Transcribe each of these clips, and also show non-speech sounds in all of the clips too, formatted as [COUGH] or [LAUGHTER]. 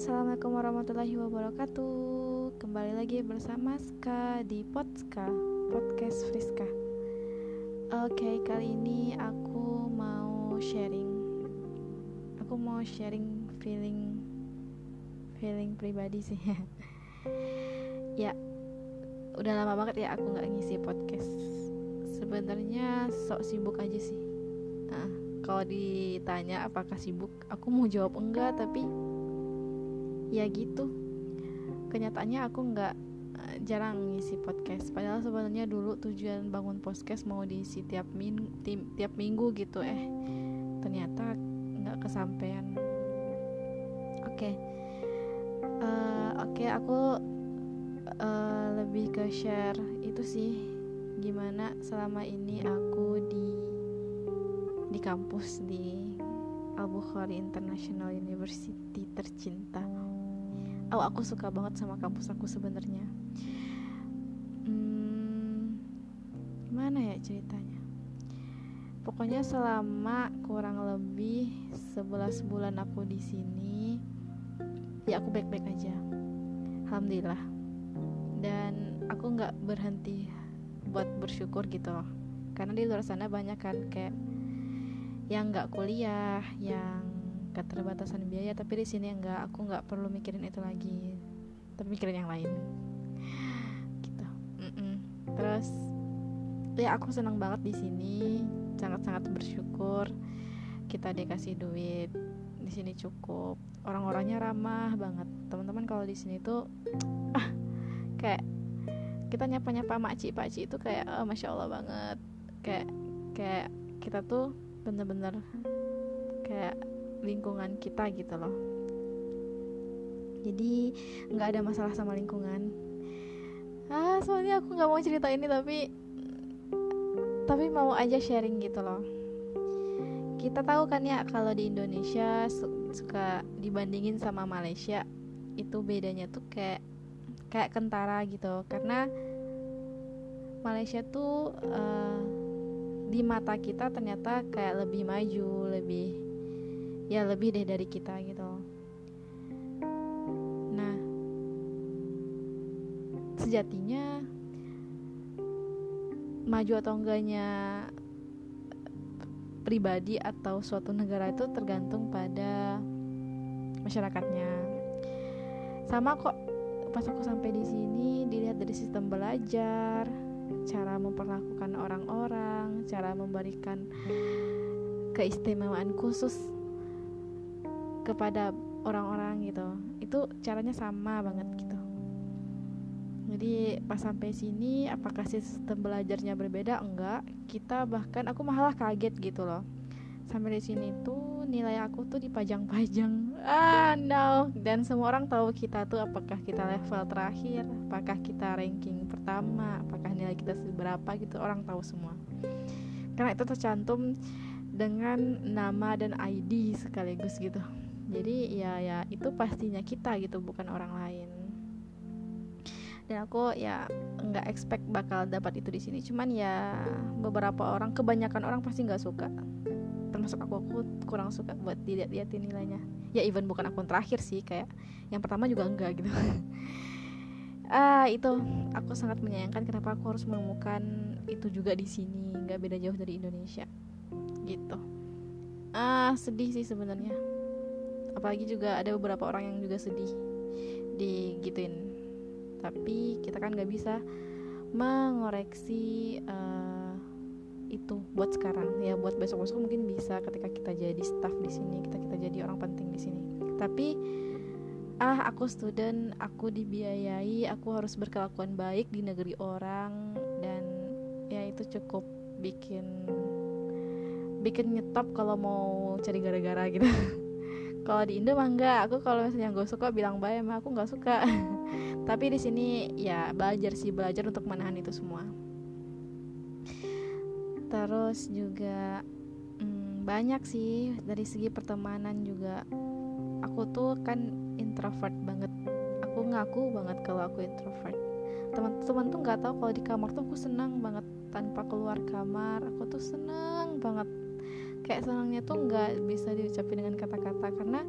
assalamualaikum warahmatullahi wabarakatuh. Kembali lagi bersama Ska di Podska Podcast Friska. Oke, kali ini aku mau sharing. Aku mau sharing feeling feeling pribadi sih. [LAUGHS] ya, udah lama banget ya aku nggak ngisi podcast. Sebenarnya sok sibuk aja sih. Nah, kalau ditanya apakah sibuk, aku mau jawab enggak, tapi ya gitu. Kenyataannya aku nggak uh, jarang ngisi podcast. Padahal sebenarnya dulu tujuan bangun podcast mau diisi tiap min tiap minggu gitu eh. Ternyata nggak kesampaian. Oke. Okay. uh, eh, oke okay, aku uh, lebih ke share itu sih. Gimana selama ini aku di di kampus di Al Bukhari International University tercinta oh aku suka banget sama kampus aku sebenarnya. Hmm, gimana ya ceritanya? Pokoknya selama kurang lebih 11 bulan aku di sini ya aku baik-baik aja. Alhamdulillah. Dan aku nggak berhenti buat bersyukur gitu loh. Karena di luar sana banyak kan kayak yang nggak kuliah yang keterbatasan biaya tapi di sini enggak aku nggak perlu mikirin itu lagi. Tapi mikirin yang lain. Gitu. Mm -mm. terus ya aku senang banget di sini. Sangat-sangat bersyukur kita dikasih duit. Di sini cukup. Orang-orangnya ramah banget. Teman-teman kalau di sini tuh [TSK] ah kayak kita nyapa-nyapa makcik pakcik itu kayak oh, masya allah banget. Kayak kayak kita tuh bener-bener kayak lingkungan kita gitu loh. Jadi nggak ada masalah sama lingkungan. Ah soalnya aku nggak mau cerita ini tapi tapi mau aja sharing gitu loh. Kita tahu kan ya kalau di Indonesia suka dibandingin sama Malaysia itu bedanya tuh kayak kayak kentara gitu. Karena Malaysia tuh uh, di mata kita ternyata kayak lebih maju lebih ya lebih deh dari kita gitu. Nah sejatinya maju atau enggaknya pribadi atau suatu negara itu tergantung pada masyarakatnya. Sama kok pas aku sampai di sini dilihat dari sistem belajar cara memperlakukan orang-orang cara memberikan keistimewaan khusus kepada orang-orang gitu. Itu caranya sama banget gitu. Jadi pas sampai sini apakah sistem belajarnya berbeda? Enggak. Kita bahkan aku malah kaget gitu loh. Sampai di sini tuh nilai aku tuh dipajang-pajang. Ah no. Dan semua orang tahu kita tuh apakah kita level terakhir apakah kita ranking pertama apakah nilai kita seberapa gitu. Orang tahu semua. Karena itu tercantum dengan nama dan ID sekaligus gitu jadi ya ya itu pastinya kita gitu bukan orang lain. Dan aku ya nggak expect bakal dapat itu di sini. Cuman ya beberapa orang kebanyakan orang pasti nggak suka. Termasuk aku aku kurang suka buat dilihat lihatin nilainya. Ya even bukan akun terakhir sih kayak yang pertama juga enggak gitu. [LAUGHS] Ah itu. Aku sangat menyayangkan kenapa aku harus menemukan itu juga di sini. Nggak beda jauh dari Indonesia. Gitu. Ah sedih sih sebenarnya apalagi juga ada beberapa orang yang juga sedih digituin. Tapi kita kan nggak bisa mengoreksi uh, itu buat sekarang. Ya buat besok besok mungkin bisa ketika kita jadi staff di sini kita kita jadi orang penting di sini. Tapi ah aku student aku dibiayai aku harus berkelakuan baik di negeri orang dan ya itu cukup bikin bikin nyetop kalau mau cari gara-gara gitu [LAUGHS] kalau di Indo mah enggak. Aku kalau misalnya gue suka bilang baik mah aku nggak suka. [LAUGHS] Tapi di sini ya belajar sih belajar untuk menahan itu semua. Terus juga hmm, banyak sih dari segi pertemanan juga. Aku tuh kan introvert banget. Aku ngaku banget kalau aku introvert. Teman-teman tuh nggak tahu kalau di kamar tuh aku senang banget. Tanpa keluar kamar aku tuh senang banget kayak senangnya tuh nggak bisa diucapin dengan kata-kata karena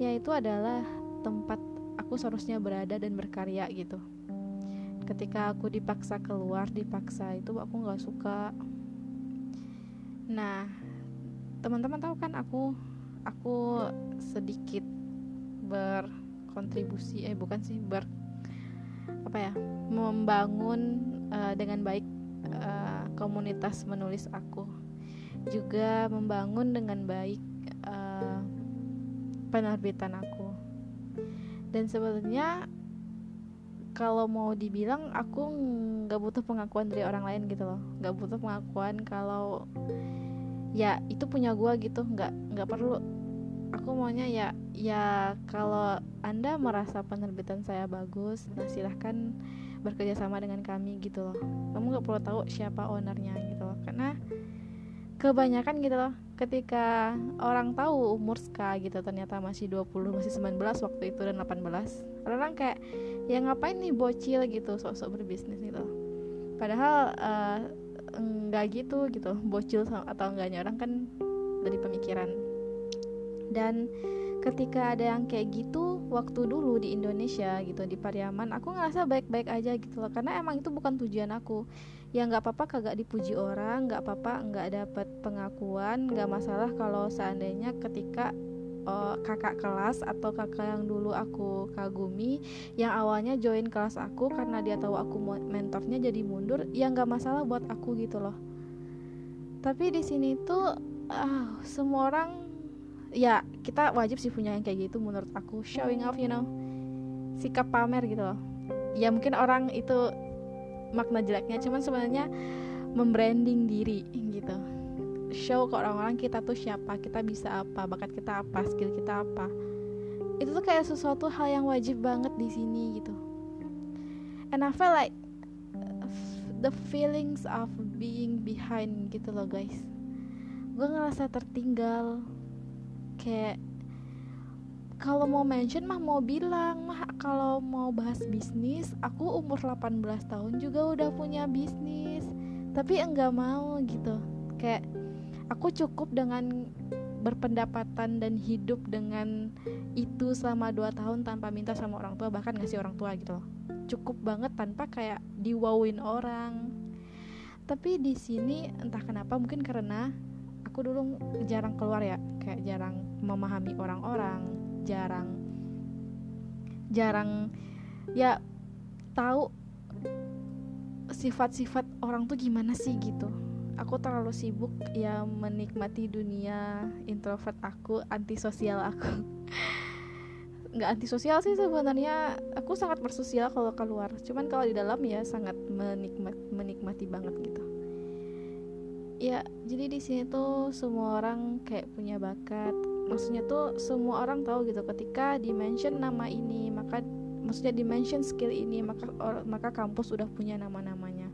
ya itu adalah tempat aku seharusnya berada dan berkarya gitu. Ketika aku dipaksa keluar dipaksa itu aku nggak suka. Nah teman-teman tahu kan aku aku sedikit berkontribusi eh bukan sih ber apa ya membangun uh, dengan baik uh, komunitas menulis aku juga membangun dengan baik uh, penerbitan aku. Dan sebenarnya kalau mau dibilang aku nggak butuh pengakuan dari orang lain gitu loh. Nggak butuh pengakuan kalau ya itu punya gue gitu nggak nggak perlu. Aku maunya ya ya kalau anda merasa penerbitan saya bagus nah silahkan bekerja sama dengan kami gitu loh. Kamu nggak perlu tahu siapa ownernya gitu loh. Karena kebanyakan gitu loh ketika orang tahu umur Ska gitu ternyata masih 20 masih 19 waktu itu dan 18 orang kayak ya ngapain nih bocil gitu sok-sok berbisnis gitu padahal uh, enggak gitu gitu. Bocil atau enggaknya orang kan dari pemikiran. Dan ketika ada yang kayak gitu waktu dulu di Indonesia gitu di Pariaman aku ngerasa baik-baik aja gitu loh. Karena emang itu bukan tujuan aku ya nggak apa-apa kagak dipuji orang nggak apa-apa nggak dapat pengakuan nggak masalah kalau seandainya ketika uh, kakak kelas atau kakak yang dulu aku kagumi yang awalnya join kelas aku karena dia tahu aku mentornya jadi mundur ya nggak masalah buat aku gitu loh. Tapi di sini tuh uh, semua orang ya kita wajib sih punya yang kayak gitu menurut aku showing off you know. Sikap pamer gitu loh. Ya mungkin orang itu makna jeleknya cuman sebenarnya membranding diri gitu. Show ke orang-orang kita tuh siapa kita bisa apa bakat kita apa skill kita apa. Itu tuh kayak sesuatu hal yang wajib banget di sini gitu. And I feel like the feelings of being behind gitu loh guys. Gue ngerasa tertinggal kayak kalau mau mention mah mau bilang mah kalau mau bahas bisnis aku umur 18 tahun juga udah punya bisnis. Tapi enggak mau gitu. Kayak aku cukup dengan berpendapatan dan hidup dengan itu selama 2 tahun tanpa minta sama orang tua bahkan ngasih orang tua gitu loh. Cukup banget tanpa kayak diwawin orang. Tapi di sini entah kenapa mungkin karena aku dulu jarang keluar ya. Kayak jarang memahami orang-orang jarang. Jarang ya tahu sifat-sifat orang tuh gimana sih gitu. Aku terlalu sibuk ya menikmati dunia introvert aku antisosial aku. [LAUGHS] Nggak antisosial sih sebenarnya. Aku sangat bersosial kalau keluar. Cuman kalau di dalam ya sangat menikmat menikmati banget gitu. Ya jadi di sini tuh semua orang kayak punya bakat maksudnya tuh semua orang tahu gitu ketika dimension nama ini maka maksudnya dimension skill ini maka or, maka kampus sudah punya nama-namanya.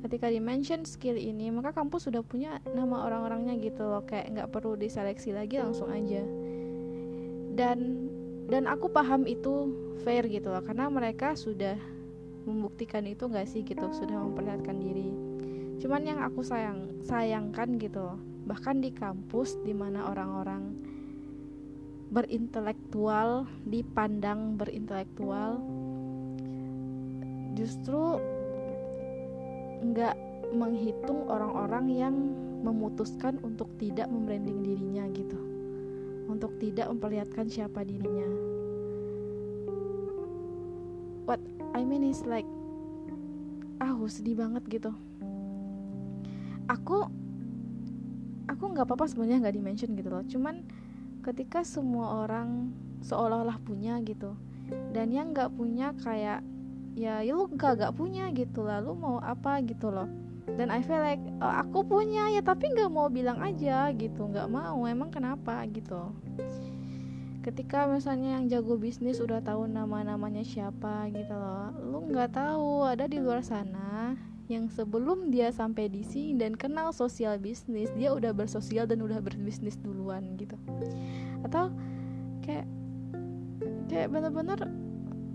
Ketika dimension skill ini maka kampus sudah punya nama orang-orangnya gitu loh kayak nggak perlu diseleksi lagi langsung aja. Dan dan aku paham itu fair gitu loh karena mereka sudah membuktikan itu nggak sih gitu sudah memperlihatkan diri. Cuman yang aku sayang sayangkan gitu loh bahkan di kampus di mana orang-orang berintelektual dipandang berintelektual justru nggak menghitung orang-orang yang memutuskan untuk tidak membranding dirinya gitu. Untuk tidak memperlihatkan siapa dirinya. What I mean is like ah sedih banget gitu. Aku aku nggak apa-apa sebenarnya nggak dimention gitu loh. Cuman ketika semua orang seolah-olah punya gitu dan yang nggak punya kayak ya, ya lu gak gak punya gitu lalu mau apa gitu loh. Dan I feel like oh, aku punya ya tapi nggak mau bilang aja gitu nggak mau emang kenapa gitu. Ketika misalnya yang jago bisnis udah tahu nama namanya siapa gitu loh lu nggak tahu ada di luar sana yang sebelum dia sampai di sini dan kenal sosial bisnis dia udah bersosial dan udah berbisnis duluan gitu. Atau kayak kayak bener-bener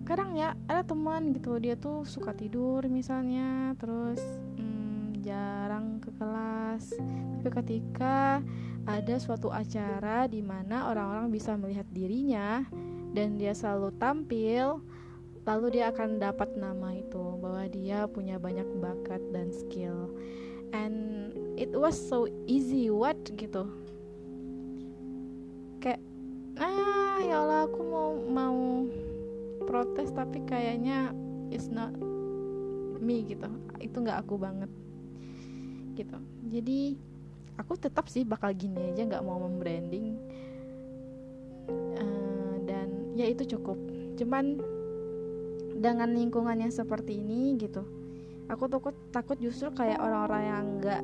kadang ya ada teman gitu dia tuh suka tidur misalnya terus hmm, jarang ke kelas. Tapi ketika ada suatu acara di mana orang-orang bisa melihat dirinya dan dia selalu tampil lalu dia akan dapat nama itu bahwa dia punya banyak bakat dan skill. And it was so easy what gitu. Kayak ah ya Allah aku mau mau protes tapi kayaknya it's not me gitu. Itu nggak aku banget gitu. Jadi aku tetap sih bakal gini aja nggak mau membranding. Uh, dan ya itu cukup. Cuman dengan lingkungan yang seperti ini gitu. Aku takut takut justru kayak orang-orang yang nggak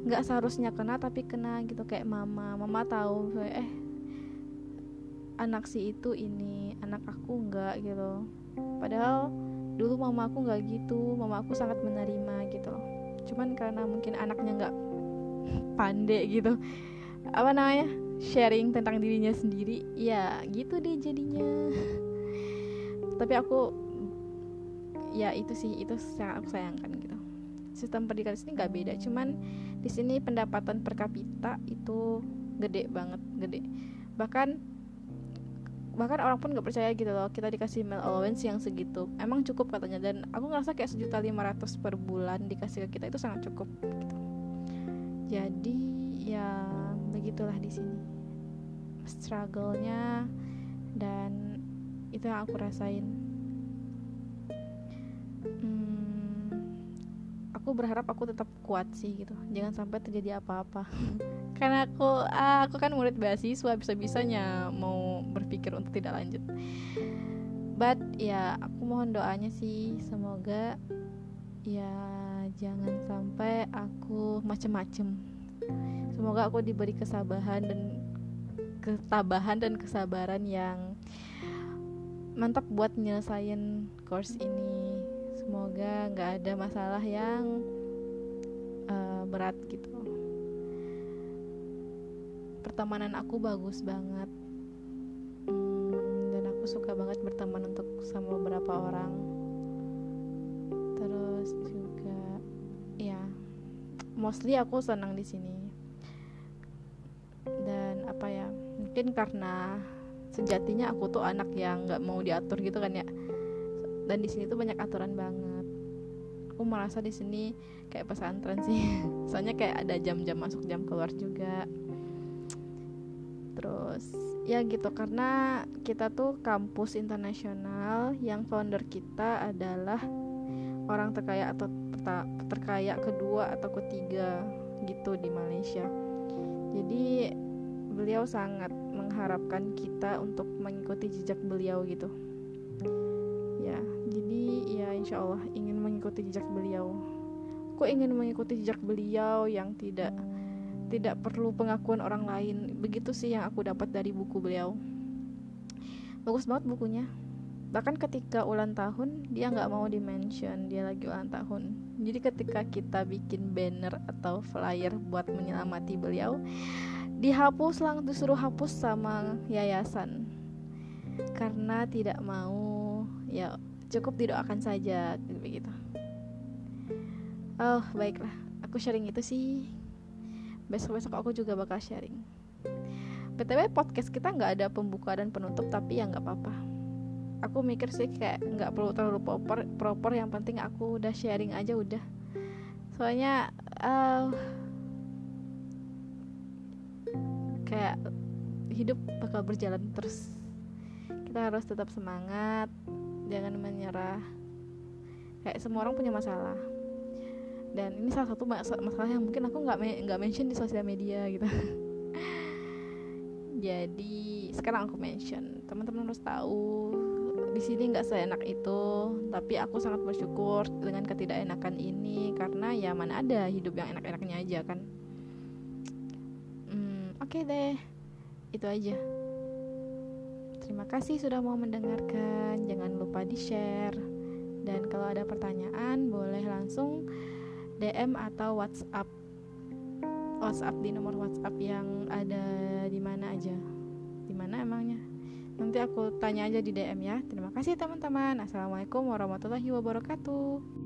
nggak seharusnya kena tapi kena gitu. Kayak mama mama tahu eh anak si itu ini anak aku nggak gitu. Padahal dulu mama aku nggak gitu mama aku sangat menerima gitu loh. Cuman karena mungkin anaknya nggak pandai gitu. Apa namanya? Sharing tentang dirinya sendiri ya gitu deh jadinya tapi aku ya itu sih itu sangat aku sayangkan gitu. Sistem pendidikan di sini nggak beda cuman di sini pendapatan per kapita itu gede banget gede. Bahkan bahkan orang pun nggak percaya gitu loh kita dikasih meal allowance yang segitu. Emang cukup katanya dan aku ngerasa kayak sejuta lima ratus per bulan dikasih ke kita itu sangat cukup gitu. Jadi ya begitulah di sini. Struggle-nya dan itu yang aku rasain. Aku berharap aku tetap kuat sih gitu. Jangan sampai terjadi apa-apa. [LAUGHS] Karena aku ah, aku kan murid beasiswa bisa-bisanya mau berpikir untuk tidak lanjut. But ya aku mohon doanya sih. Semoga ya jangan sampai aku macem-macem. Semoga aku diberi kesabaran dan ketabahan dan kesabaran yang mantap buat nyelesain course ini. Semoga nggak ada masalah yang uh, berat gitu. Pertemanan aku bagus banget. Dan aku suka banget berteman untuk sama beberapa orang. Terus juga ya mostly aku senang di sini. Dan apa ya mungkin karena sejatinya aku tuh anak yang nggak mau diatur gitu kan ya. Dan di sini tuh banyak aturan banget. Aku merasa di sini kayak pesantren sih. [LAUGHS] Soalnya kayak ada jam-jam masuk jam keluar juga. Terus ya gitu karena kita tuh kampus internasional yang founder kita adalah orang terkaya atau terkaya kedua atau ketiga gitu di Malaysia. Jadi beliau sangat mengharapkan kita untuk mengikuti jejak beliau gitu. Ya jadi ya insya Allah ingin mengikuti jejak beliau. Aku ingin mengikuti jejak beliau yang tidak tidak perlu pengakuan orang lain. Begitu sih yang aku dapat dari buku beliau. Bagus banget bukunya. Bahkan ketika ulang tahun dia nggak mau dimention. Dia lagi ulang tahun. Jadi ketika kita bikin banner atau flyer buat menyelamati beliau dihapus langsung disuruh hapus sama yayasan. Karena tidak mau ya cukup didoakan saja begitu. Oh baiklah. Aku sharing itu sih. Besok-besok aku juga bakal sharing. Btw podcast kita nggak ada pembuka dan penutup tapi ya nggak apa-apa. Aku mikir sih kayak nggak perlu terlalu proper proper. Yang penting aku udah sharing aja udah. Soalnya uh, kayak hidup bakal berjalan terus. Kita harus tetap semangat jangan menyerah. Kayak semua orang punya masalah. Dan ini salah satu masalah yang mungkin aku nggak nggak mention di sosial media gitu. [LAUGHS] Jadi sekarang aku mention. Teman-teman harus tahu di sini nggak seenak itu tapi aku sangat bersyukur dengan ketidakenakan ini karena ya mana ada hidup yang enak-enaknya aja kan oke deh itu aja Terima kasih sudah mau mendengarkan. Jangan lupa di-share. Dan kalau ada pertanyaan, boleh langsung DM atau WhatsApp. WhatsApp di nomor WhatsApp yang ada di mana aja. Di mana emangnya? Nanti aku tanya aja di DM ya. Terima kasih teman-teman. Assalamualaikum warahmatullahi wabarakatuh.